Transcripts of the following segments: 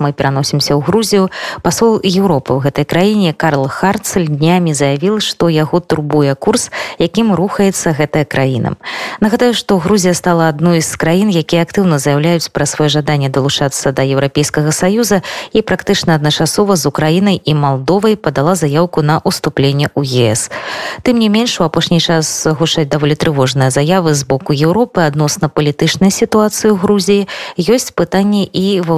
мы пераносімся ў грузію пасол Еўропы ў гэтай краіне Карл харцель днямі заявіў што яго турбуе курс якім рухаецца гэтая краіна нагадаю што Грузія стала адной з краін якія актыўна заяўляюць пра сваё жаданне далучацца да еўрапейскага саюза і практычна адначасова з украінай і малдовай падала заявку на уступленне ў ЕС тым не менш у апошні час гушаць даволі трывожныя заявы з боку Еўропы адносна палітычнай сітуацыі ў Грузіі ёсць пытанні і ва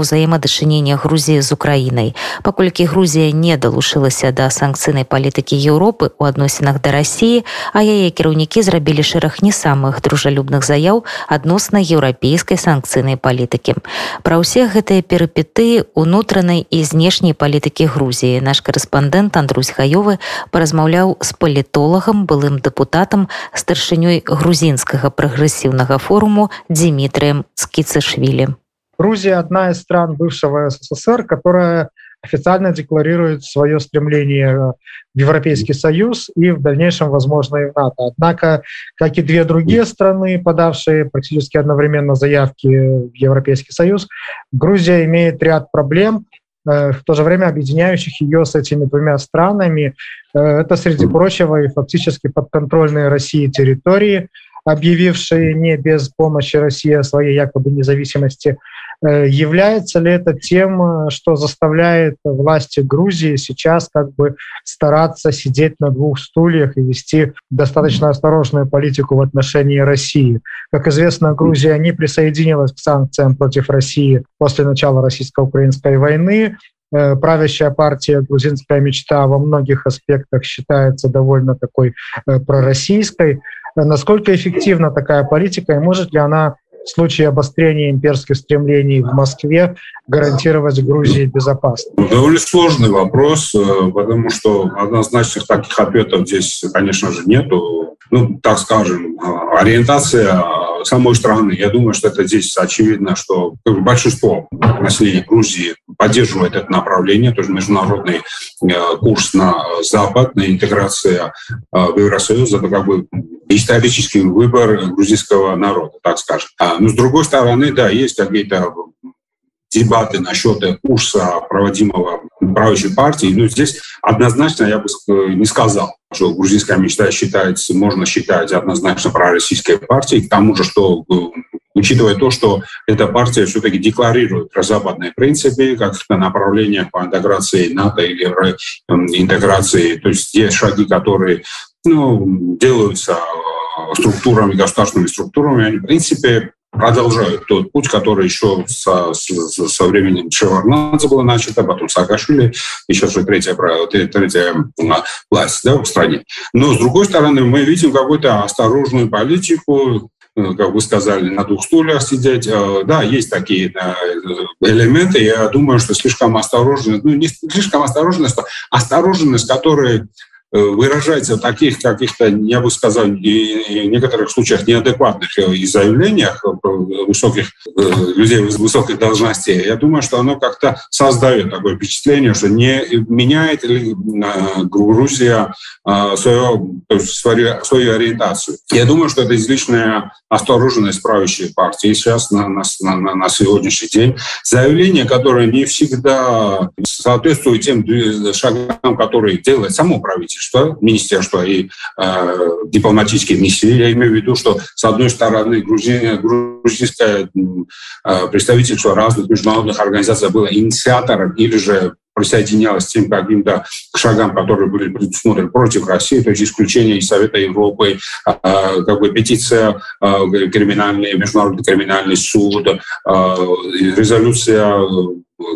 ўзаемадачынення Грузіі з Украінай. Паколькі Грузія не далушылася да санкцыйнай палітыкі Еўропы ў адносінах да рассіі, а яе кіраўнікі зрабілі шэраг не самых дружалюбных заяў адносна еўрапейскай санкцыйнай палітыкі. Пра ўсе гэтыя перыпеты унутранай і знешняй палітыкі Грузіі наш корэспандэнт Андрусь Хаёвы паразмаўляў з палітолагам былым дэпутатам старшынёй грузінскага прагрэсіўнага форуму Дмітрием Скіцышвілі. Грузия одна из стран бывшего СССР, которая официально декларирует свое стремление в Европейский Союз и в дальнейшем, возможно, и в НАТО. Однако, как и две другие страны, подавшие практически одновременно заявки в Европейский Союз, Грузия имеет ряд проблем, э, в то же время объединяющих ее с этими двумя странами. Э, это, среди прочего, и фактически подконтрольные России территории, объявившие не без помощи России о своей якобы независимости, Э, является ли это тем, э, что заставляет власти Грузии сейчас как бы стараться сидеть на двух стульях и вести достаточно осторожную политику в отношении России? Как известно, Грузия не присоединилась к санкциям против России после начала российско-украинской войны. Э, правящая партия «Грузинская мечта» во многих аспектах считается довольно такой пророссийской. Насколько эффективна такая политика и может ли она в случае обострения имперских стремлений в Москве гарантировать Грузии безопасность? Довольно сложный вопрос, э, потому что однозначных таких ответов здесь, конечно же, нету. Ну, так скажем, э, ориентация самой страны. Я думаю, что это здесь очевидно, что большинство населения Грузии поддерживает это направление, то есть международный э, курс на Запад, на интеграцию в Евросоюз, это как бы исторический выбор грузинского народа, так скажем. А, но с другой стороны, да, есть какие-то дебаты насчет курса, проводимого правящей партии. Но здесь однозначно я бы не сказал, что грузинская мечта считается, можно считать однозначно пророссийской партией. К тому же, что учитывая то, что эта партия все-таки декларирует про западные принципы, как направление по интеграции НАТО или интеграции, то есть те шаги, которые ну, делаются э, структурами, государственными структурами, они, в принципе, продолжают тот путь, который еще со, со, со временем Шеварнадзе было начато, потом Саакашвили, и сейчас уже третья, третья власть да, в стране. Но, с другой стороны, мы видим какую-то осторожную политику, э, как вы сказали, на двух стульях сидеть. Э, да, есть такие элементы. Я думаю, что слишком осторожность, ну, не слишком осторожность, а осторожность, которая Э, выражается в таких каких-то, я бы сказал, в некоторых случаях неадекватных э, заявлениях э, высоких людей высокой должности, я думаю, что оно как-то создает такое впечатление, что не меняет ли Грузия свою, свою, свою ориентацию. Я думаю, что это излишняя осторожность правящей партии сейчас на, на, на, на сегодняшний день. Заявление, которое не всегда соответствует тем шагам, которые делает само правительство, правительства, министерства и э, дипломатические миссии. Я имею в виду, что с одной стороны грузин, грузинское э, представительство разных международных организаций было инициатором или же присоединялась к тем каким-то шагам, которые были предусмотрены против России, то есть исключение из Совета Европы, э, как бы петиция, э, криминальный, международный криминальный суд, э, резолюция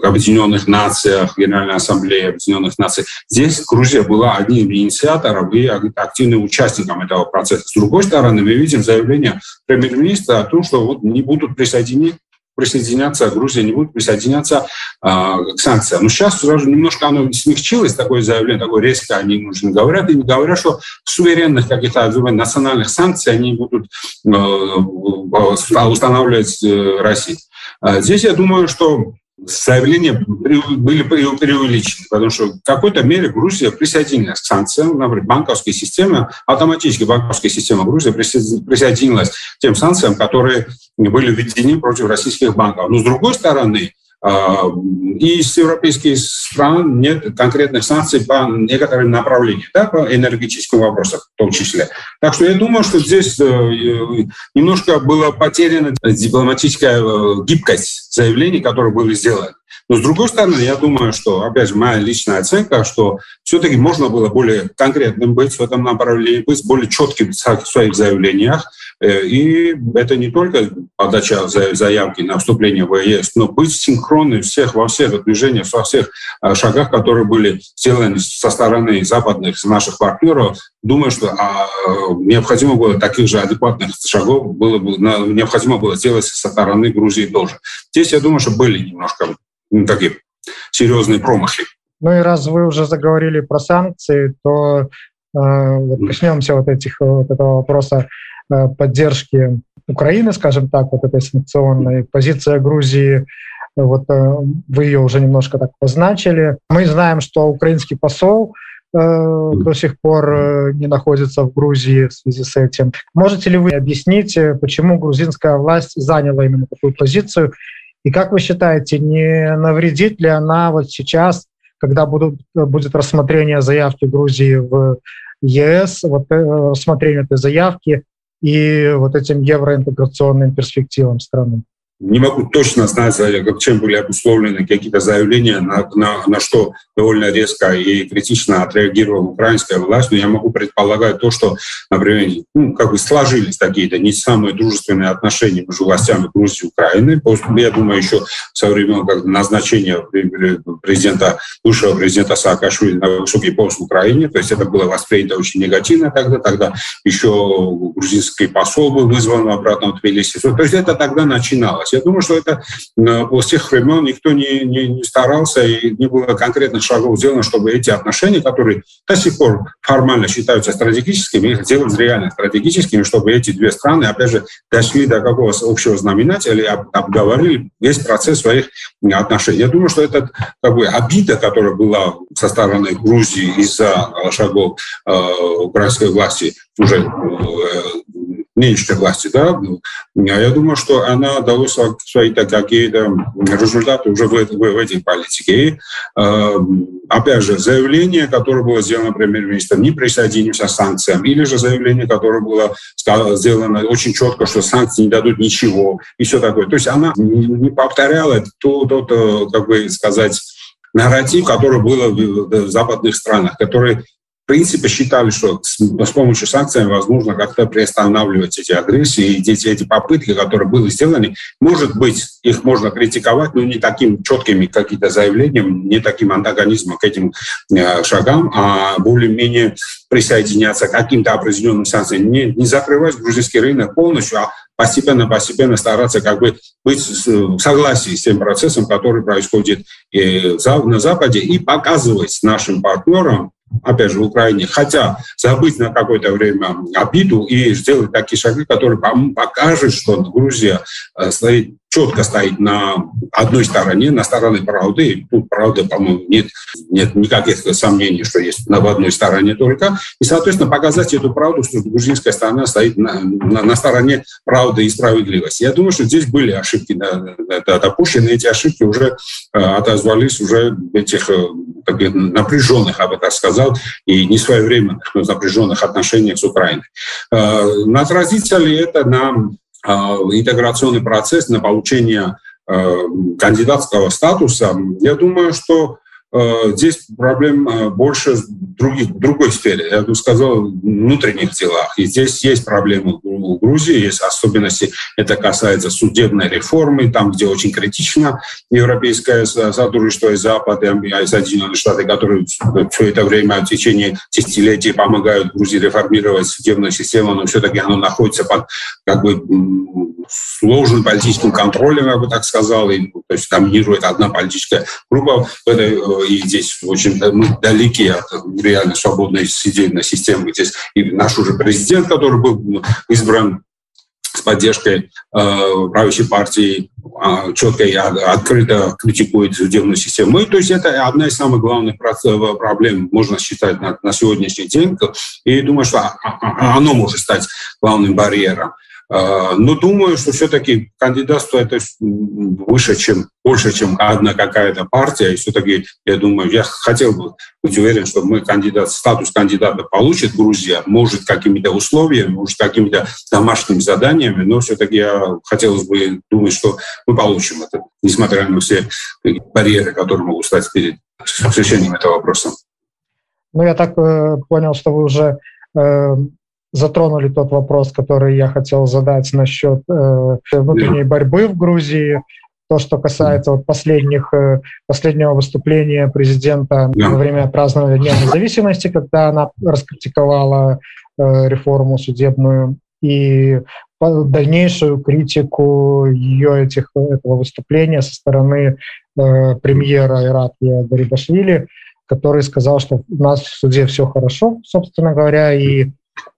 Объединенных Нациях, Генеральной Ассамблеи Объединенных Наций. Здесь Грузия была одним из инициаторов и активным участником этого процесса. С другой стороны, мы видим заявление премьер-министра о том, что вот не будут присоединены присоединяться, Грузия не будет присоединяться э, к санкциям. Но сейчас сразу немножко оно смягчилось, такое заявление, такое резко они нужно говорят, и не говорят, что суверенных каких-то национальных санкций они будут э, устанавливать э, России. Здесь я думаю, что заявления были преувеличены, потому что в какой-то мере Грузия присоединилась к санкциям, например, банковской системе, автоматически банковская система Грузии присоединилась к тем санкциям, которые были введены против российских банков. Но с другой стороны, из европейских стран нет конкретных санкций по некоторым направлениям, да, по энергетическим вопросам в том числе. Так что я думаю, что здесь немножко была потеряна дипломатическая гибкость заявлений, которые были сделаны. Но с другой стороны, я думаю, что, опять же, моя личная оценка, что все-таки можно было более конкретным быть в этом направлении, быть более четким в своих заявлениях. Э, и это не только подача заявки на вступление в ЕС, но быть синхронным всех, во всех движениях, во всех э, шагах, которые были сделаны со стороны западных наших партнеров. Думаю, что а, необходимо было таких же адекватных шагов было бы, необходимо было сделать со стороны Грузии тоже. Здесь, я думаю, что были немножко ну, такие серьезные промахи. Ну и раз вы уже заговорили про санкции, то э, вот коснемся вот этих вот этого вопроса э, поддержки Украины, скажем так, вот этой санкционной позиция Грузии. Вот э, вы ее уже немножко так позначили. Мы знаем, что украинский посол до сих пор э, не находится в Грузии в связи с этим. Можете ли вы объяснить, э, почему грузинская власть заняла именно такую позицию и как вы считаете, не навредит ли она вот сейчас, когда будут, будет рассмотрение заявки Грузии в ЕС, вот э, рассмотрение этой заявки и вот этим евроинтеграционным перспективам страны? Не могу точно знать, чем были обусловлены какие-то заявления, на, на, на что довольно резко и критично отреагировала украинская власть, но я могу предполагать то, что, например, ну, как бы сложились такие-то не самые дружественные отношения между властями Грузии и Украины. Я думаю, еще со времен как назначения президента, бывшего президента Саакашвили на высокий пост в Украине, то есть это было воспринято очень негативно тогда, тогда еще грузинский посол был вызван обратно в Тбилиси. То есть это тогда начиналось делать. Я думаю, что это э, с тех времен никто не, не, не старался и не было конкретных шагов сделано, чтобы эти отношения, которые до сих пор формально считаются стратегическими, их сделать реально стратегическими, чтобы эти две страны, опять же, дошли до какого-то общего знаменателя обговорили весь процесс своих отношений. Я думаю, что это как бы обида, которая была со стороны Грузии из-за шагов э, украинской власти уже э, нынешней власти, да, я думаю, что она дала свои какие-то результаты уже в, в, в этой политике. Э, опять же, заявление, которое было сделано премьер-министром, не присоединимся к санкциям, или же заявление, которое было сделано очень четко, что санкции не дадут ничего, и все такое. То есть она не повторяла тот, тот как бы сказать, нарратив, который был в западных странах, который в принципе считали, что с, с помощью санкций возможно как-то приостанавливать эти агрессии и эти, эти попытки, которые были сделаны. Может быть, их можно критиковать, но не таким четкими какие-то заявлением, не таким антагонизмом к этим э, шагам, а более-менее присоединяться к каким-то определенным санкциям, не, не закрывать грузинский рынок полностью, а постепенно-постепенно стараться как бы быть в согласии с тем процессом, который происходит э, на Западе, и показывать нашим партнерам, опять же, в Украине, хотя забыть на какое-то время обиду и сделать такие шаги, которые покажут, что Грузия э, стоит четко стоит на одной стороне, на стороне правды. И тут, правда, по-моему, нет, нет никаких сомнений, что есть на одной стороне только. И, соответственно, показать эту правду, что грузинская сторона стоит на, на, на стороне правды и справедливости. Я думаю, что здесь были ошибки да, да, допущены. Эти ошибки уже э, отозвались уже этих э, напряженных, я бы так сказал, и не своевременных, но напряженных отношениях с Украиной. Э, отразится ли это на а, интеграционный процесс на получение э, кандидатского статуса, я думаю, что Э, здесь проблем э, больше в других, другой сфере, я бы сказал, внутренних делах. И здесь есть проблемы у Грузии, есть особенности. Это касается судебной реформы, там, где очень критично европейское сотрудничество и Запад, и Соединенные Штаты, которые все это время в течение десятилетий помогают Грузии реформировать судебную систему, но все-таки оно находится под как бы сложным политическим контролем, я бы так сказал, и, то есть доминирует одна политическая группа в этой э, и здесь очень мы далеки от реально свободной сидельной системы. Здесь и наш уже президент, который был избран с поддержкой э, правящей партии э, четко и открыто критикует судебную систему. И, то есть это одна из самых главных проблем, можно считать, на, на сегодняшний день. И думаю, что оно может стать главным барьером. А, но думаю, что все-таки кандидатство это выше, чем больше, чем одна какая-то партия. И все-таки, я думаю, я хотел бы быть уверен, что мы кандидат, статус кандидата получит Грузия, может, какими-то условиями, может, какими-то домашними заданиями, но все-таки я хотелось бы думать, что мы получим это, несмотря на все барьеры, которые могут стать перед решением этого вопроса. Ну, я так э, понял, что вы уже э, затронули тот вопрос, который я хотел задать насчет э, внутренней борьбы в Грузии. То, что касается вот последних, э, последнего выступления президента yeah. во время празднования Дня независимости, когда она раскритиковала э, реформу судебную и дальнейшую критику ее этих, этого выступления со стороны э, премьера Ираклия Гарибашвили, который сказал, что у нас в суде все хорошо, собственно говоря, и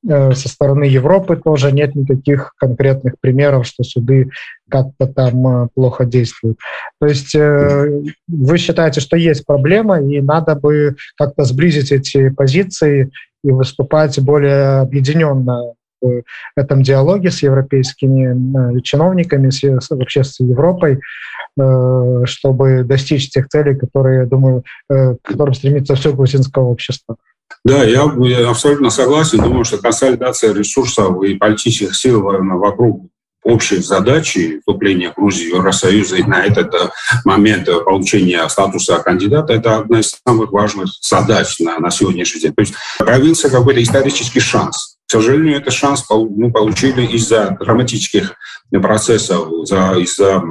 со стороны Европы тоже нет никаких конкретных примеров, что суды как-то там э, плохо действуют. То есть э, вы считаете, что есть проблема, и надо бы как-то сблизить эти позиции и выступать более объединенно в этом диалоге с европейскими чиновниками, с, вообще с Европой, чтобы достичь тех целей, которые, я думаю, к которым стремится все грузинское общество. Да, я, я абсолютно согласен. Думаю, что консолидация ресурсов и политических сил вокруг общей задачи вступления Грузии в Евросоюз и на этот э, момент получения статуса кандидата – это одна из самых важных задач на, на сегодняшний день. То есть появился какой-то исторический шанс к сожалению, этот шанс мы получили из-за драматических процессов, из-за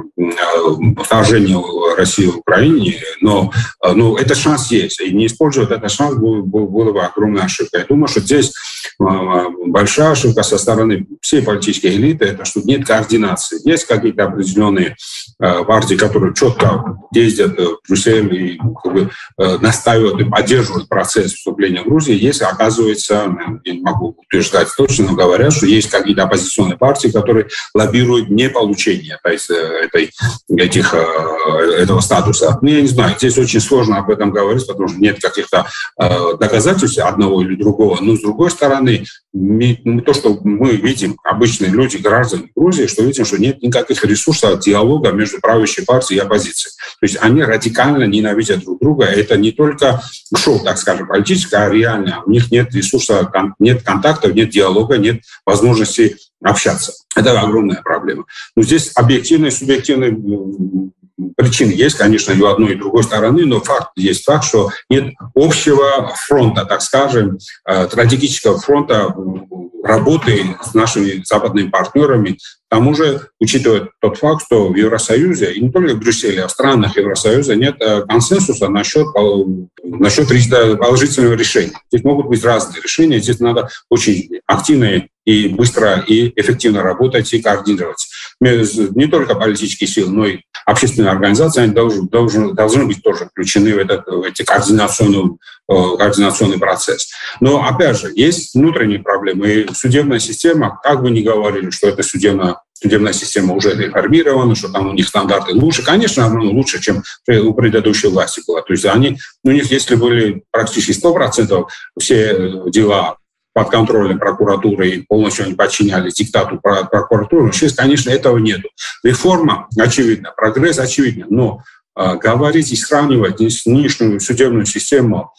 вторжения России в Украине, но, но этот шанс есть. И не использовать этот шанс было, было бы огромной ошибкой. Я думаю, что здесь а, большая ошибка со стороны всей политической элиты, это что нет координации. Есть какие-то определенные партии, которые четко ездят в Брюссель и как бы, э, настаивают и поддерживают процесс вступления в Грузии. Есть, оказывается, я не могу утверждать, утверждать точно, но говорят, что есть какие-то оппозиционные партии, которые лоббируют не получение то есть, э, этой, этих, э, этого статуса. Ну, я не знаю, здесь очень сложно об этом говорить, потому что нет каких-то э, доказательств одного или другого. Но, с другой стороны, то, что мы видим, обычные люди, граждане Грузии, что видим, что нет никаких ресурсов диалога между правящей партией и оппозицией. То есть они радикально ненавидят друг друга. Это не только шоу, так скажем, политическое, а реально. У них нет ресурса, нет контактов, нет диалога, нет возможности общаться. Это огромная проблема. Но здесь объективные субъективные причины есть, конечно, и у одной, и у другой стороны, но факт есть факт, что нет общего фронта, так скажем, э, стратегического фронта работы с нашими западными партнерами. К тому же, учитывая тот факт, что в Евросоюзе, и не только в Брюсселе, а в странах Евросоюза нет э, консенсуса насчет, насчет положительного решения. Здесь могут быть разные решения, здесь надо очень активно и быстро и эффективно работать и координировать. Не только политические силы, но и общественные организации они должны, должны, должны быть тоже включены в, этот, в эти координационный, э, координационный процесс. Но, опять же, есть внутренние проблемы. И судебная система, как бы ни говорили, что это судебная судебная система уже реформирована, что там у них стандарты лучше. Конечно, она лучше, чем у предыдущей власти была. То есть они, у них, если были практически 100% все дела под контролем прокуратуры и полностью они подчинялись диктату прокуратуры. Сейчас, конечно, этого нет. Реформа очевидна, прогресс очевиден, но э, говорить и сравнивать нынешнюю судебную систему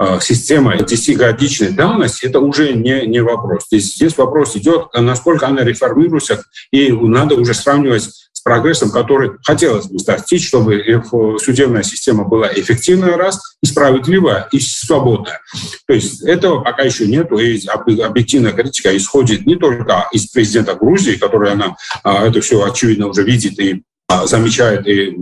э, системой 10-годичной давности, это уже не, не вопрос. Здесь, здесь вопрос идет, насколько она реформируется, и надо уже сравнивать с прогрессом, который хотелось бы достичь, чтобы судебная система была эффективная раз, и справедливая, и свободная. То есть этого пока еще нет, и объективная критика исходит не только из президента Грузии, который она а, это все очевидно уже видит и а, замечает и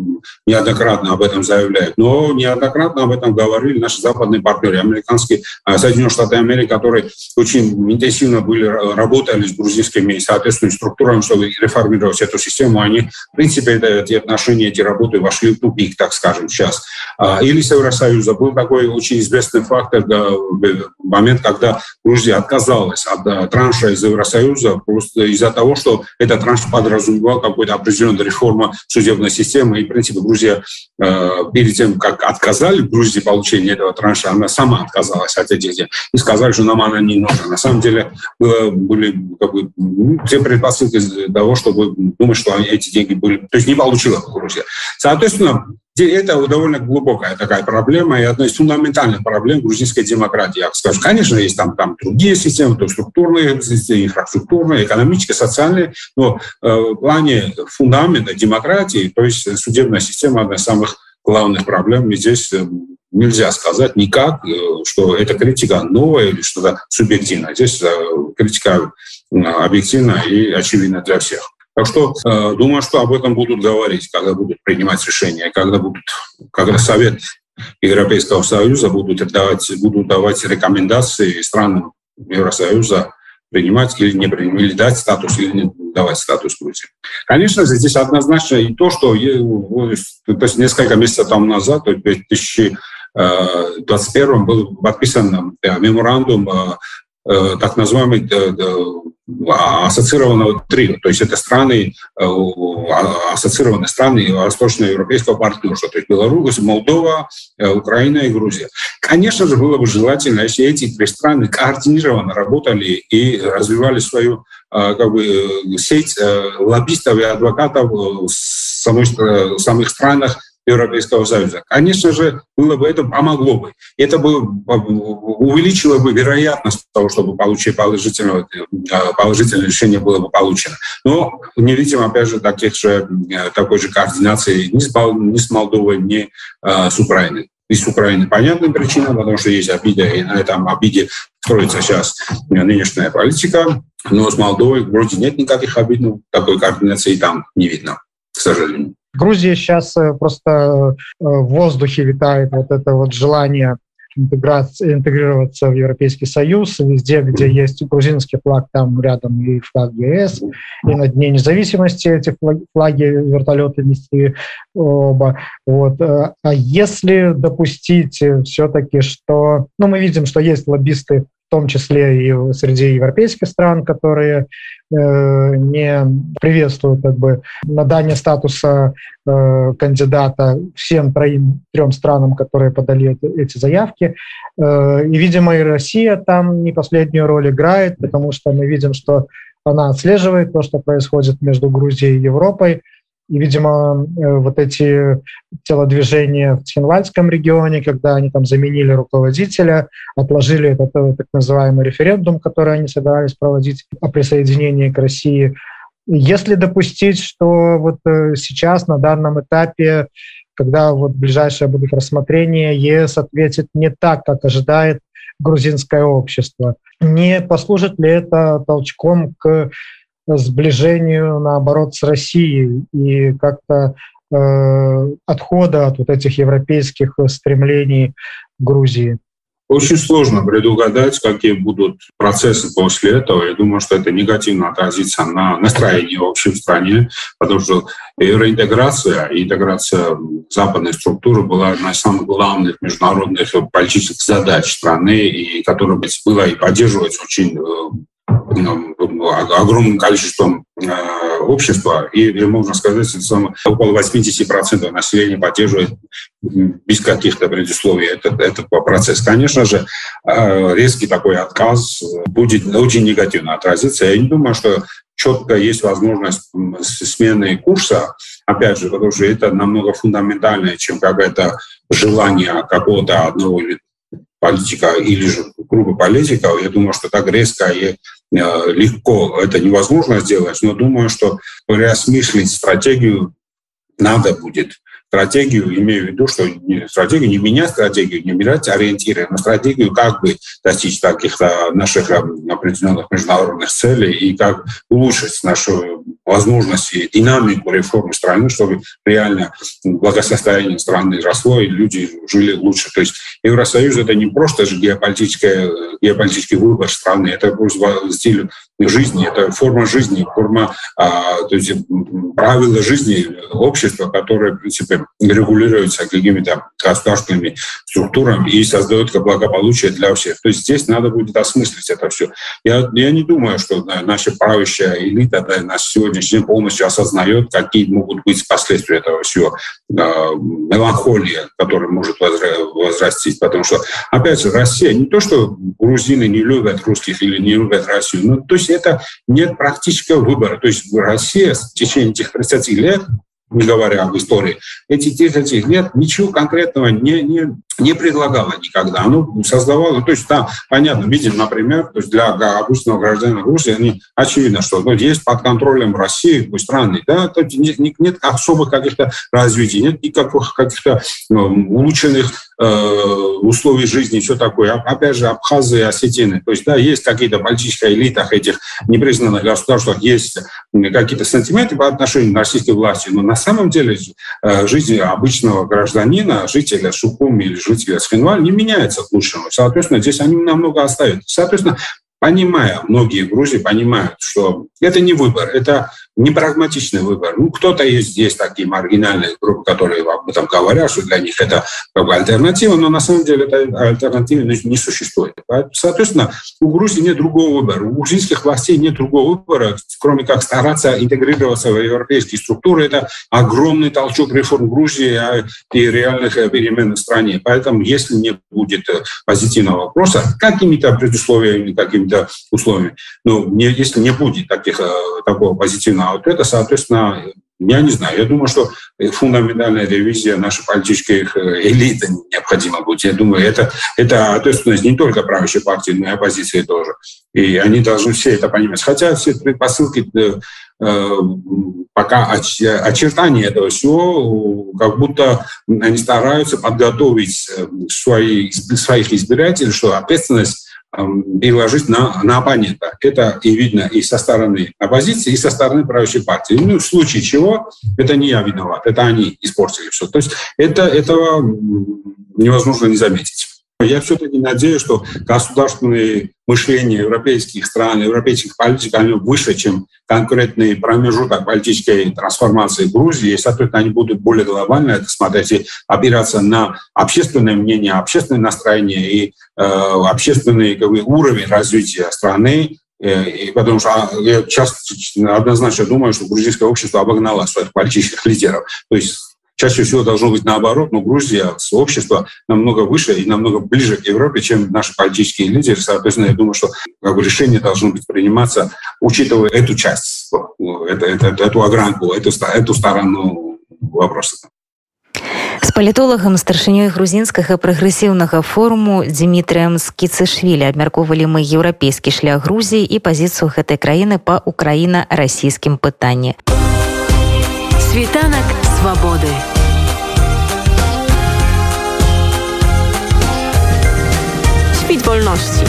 неоднократно об этом заявляет. Но неоднократно об этом говорили наши западные партнеры, американские, а, Соединенные Штаты Америки, которые очень интенсивно были, работали с грузинскими соответствующими структурами, чтобы реформировать эту систему. Они, в принципе, эти отношения, эти работы вошли в тупик, так скажем, сейчас. А, или Евросоюза был такой очень известный фактор, момент, когда Грузия отказалась от транша из Евросоюза просто из-за того, что этот транш подразумевал какую-то определенную реформу судебной системы. И, в принципе, Грузия э, перед тем, как отказали Грузии получения этого транша, она сама отказалась от этих денег. И сказали, что нам она не нужна. На самом деле было, были как бы, ну, все предпосылки для того, чтобы думать, что эти деньги были... То есть не получила Грузия. Соответственно, это довольно глубокая такая проблема и одна из фундаментальных проблем грузинской демократии. Я скажу, конечно, есть там, там другие системы, то структурные, инфраструктурные, экономические, социальные, но э, в плане фундамента демократии, то есть судебная система одна из самых главных проблем. И здесь э, нельзя сказать никак, э, что эта критика новая или что-то субъективное. Здесь критика объективна и очевидна для всех. Так что э, думаю, что об этом будут говорить, когда будут принимать решения, когда будут, когда Совет Европейского Союза будут давать, будут давать рекомендации странам Евросоюза принимать или не принимать, или дать статус, или не давать статус Грузии. Конечно здесь однозначно и то, что то есть несколько месяцев тому назад, в 2021 был подписан э, меморандум э, Э, так называемый э, ассоциированного трио, то есть это страны, э, а, ассоциированные страны восточноевропейского партнерства, то есть Беларусь, Молдова, Украина и Грузия. Конечно же, было бы желательно, если эти три страны координированно работали и развивали свою как бы, сеть лоббистов и адвокатов в самых странах Европейского Союза. Конечно же, было бы это помогло бы. Это бы увеличило бы вероятность того, чтобы получить положительное, положительное решение было бы получено. Но не видим, опять же, таких же, такой же координации ни с, ни с Молдовой, ни а, с Украиной. И с Украиной понятная причина, потому что есть обида, и на этом обиде строится сейчас нынешняя политика. Но с Молдовой вроде нет никаких обид, но такой координации там не видно, к сожалению. Грузия сейчас э, просто э, в воздухе витает вот это вот желание интегрироваться в Европейский Союз. Везде, где есть грузинский флаг, там рядом и флаг ЕС. И на Дне независимости эти флаги, флаги вертолеты нести оба. Вот. Э, а если допустить все-таки, что... Ну, мы видим, что есть лоббисты в том числе и среди европейских стран, которые э, не приветствуют как бы надание статуса э, кандидата всем троим трем странам, которые подали эти заявки. Э, и, видимо, и Россия там не последнюю роль играет, потому что мы видим, что она отслеживает то, что происходит между Грузией и Европой, и, видимо, э, вот эти телодвижения в Цхинвальском регионе, когда они там заменили руководителя, отложили этот э, так называемый референдум, который они собирались проводить о присоединении к России. Если допустить, что вот э, сейчас на данном этапе, когда вот ближайшее будет рассмотрение, ЕС ответит не так, как ожидает грузинское общество, не послужит ли это толчком к сближению, наоборот, с Россией и как-то э, отхода от вот этих европейских стремлений Грузии. Очень сложно предугадать, какие будут процессы после этого. Я думаю, что это негативно отразится на настроении в общем в стране, потому что евроинтеграция и интеграция западной структуры была одной из самых главных международных политических задач страны, и которая была и поддерживается очень э, огромным количеством э, общества, и можно сказать, что около 80% населения поддерживает без каких-то предусловий этот, этот процесс. Конечно же, э, резкий такой отказ будет очень негативно отразиться. Я не думаю, что четко есть возможность смены курса, опять же, потому что это намного фундаментальнее, чем какое-то желание какого-то одного политика или же группы политиков. Я думаю, что так резко и Э, легко это невозможно сделать, но думаю, что переосмыслить стратегию надо будет. Стратегию, имею в виду, что не, стратегию, не менять стратегию, не менять ориентиры, но стратегию, как бы достичь таких наших э, определенных международных целей и как улучшить нашу возможности, динамику реформы страны, чтобы реально благосостояние страны росло и люди жили лучше. То есть Евросоюз — это не просто же геополитический, геополитический выбор страны, это просто стиль жизни, это форма жизни, форма а, то есть правила жизни общества, которые, в принципе, регулируются какими-то государственными структурами и создают благополучие для всех. То есть здесь надо будет осмыслить это все. Я, я не думаю, что наша правящая элита да, на сегодняшний день полностью осознает, какие могут быть последствия этого всего. А, меланхолия, которая может возрастить. Потому что, опять же, Россия не то, что грузины не любят русских или не любят Россию, но то есть это нет практического выбора. То есть Россия в течение этих 30 лет не говоря об истории, эти 10 лет ничего конкретного не, не, не предлагала никогда. Оно создавало, то есть там, понятно, видим, например, то есть для обычного гражданина Грузии, они, очевидно, что ну, есть под контролем России, страны, да, то есть нет, нет особых каких-то развитий, нет никаких каких-то ну, улучшенных э, условий жизни, все такое. Опять же, Абхазы и Осетины. То есть, да, есть какие-то политические элитах этих непризнанных государствах, есть какие-то сантименты по отношению к российской власти, но на самом деле э, жизнь обычного гражданина, жителя Шукуми или жителя Схинваль не меняется к лучшему. Соответственно, здесь они намного оставят. Соответственно, понимая, многие в Грузии понимают, что это не выбор, это непрагматичный выбор. Ну, кто-то есть здесь такие маргинальные группы, которые об этом говорят, что для них это как бы альтернатива, но на самом деле это альтернативы не существует. Соответственно, у Грузии нет другого выбора. У грузинских властей нет другого выбора, кроме как стараться интегрироваться в европейские структуры. Это огромный толчок реформ Грузии а, и реальных перемен в стране. Поэтому, если не будет позитивного вопроса, какими-то предусловиями, какими-то условиями, ну, не, если не будет таких, э, такого позитивного а вот это, соответственно, я не знаю. Я думаю, что фундаментальная ревизия нашей политической э, элиты необходима будет. Я думаю, это, это ответственность не только правящей партии, но и оппозиции тоже. И они должны все это понимать. Хотя все предпосылки э, э пока очертания этого всего, как будто они стараются подготовить свои, своих избирателей, что ответственность переложить на, на оппонента. Это и видно и со стороны оппозиции, и со стороны правящей партии. Ну, в случае чего, это не я виноват, это они испортили все. То есть это, этого невозможно не заметить. Я все-таки надеюсь, что государственное мышление европейских стран, европейских политиков, они выше, чем конкретный промежуток политической трансформации Грузии. И, соответственно, они будут более глобально это смотреть и опираться на общественное мнение, общественное настроение и э, общественный как бы, уровень развития страны, э, и потому что а, я часто однозначно думаю, что грузинское общество обогнало своих политических лидеров. То есть Чаще всего должно быть наоборот, но Грузия, общество намного выше и намного ближе к Европе, чем наши политические лидеры. Соответственно, я думаю, что как бы, решение должно быть приниматься, учитывая эту часть, эту, эту, эту огранку, эту, эту сторону вопроса. С палітолагам старшынёй грузінскага прагрэсіўнага форуму Дмітрыем скіцышвілі абмяркоўвалі мы еўрапейскі шлях Грузіі і пазіцыю гэтай краіны па украіна-расійскім пытанні. Світанак свабоды. Świt wolności.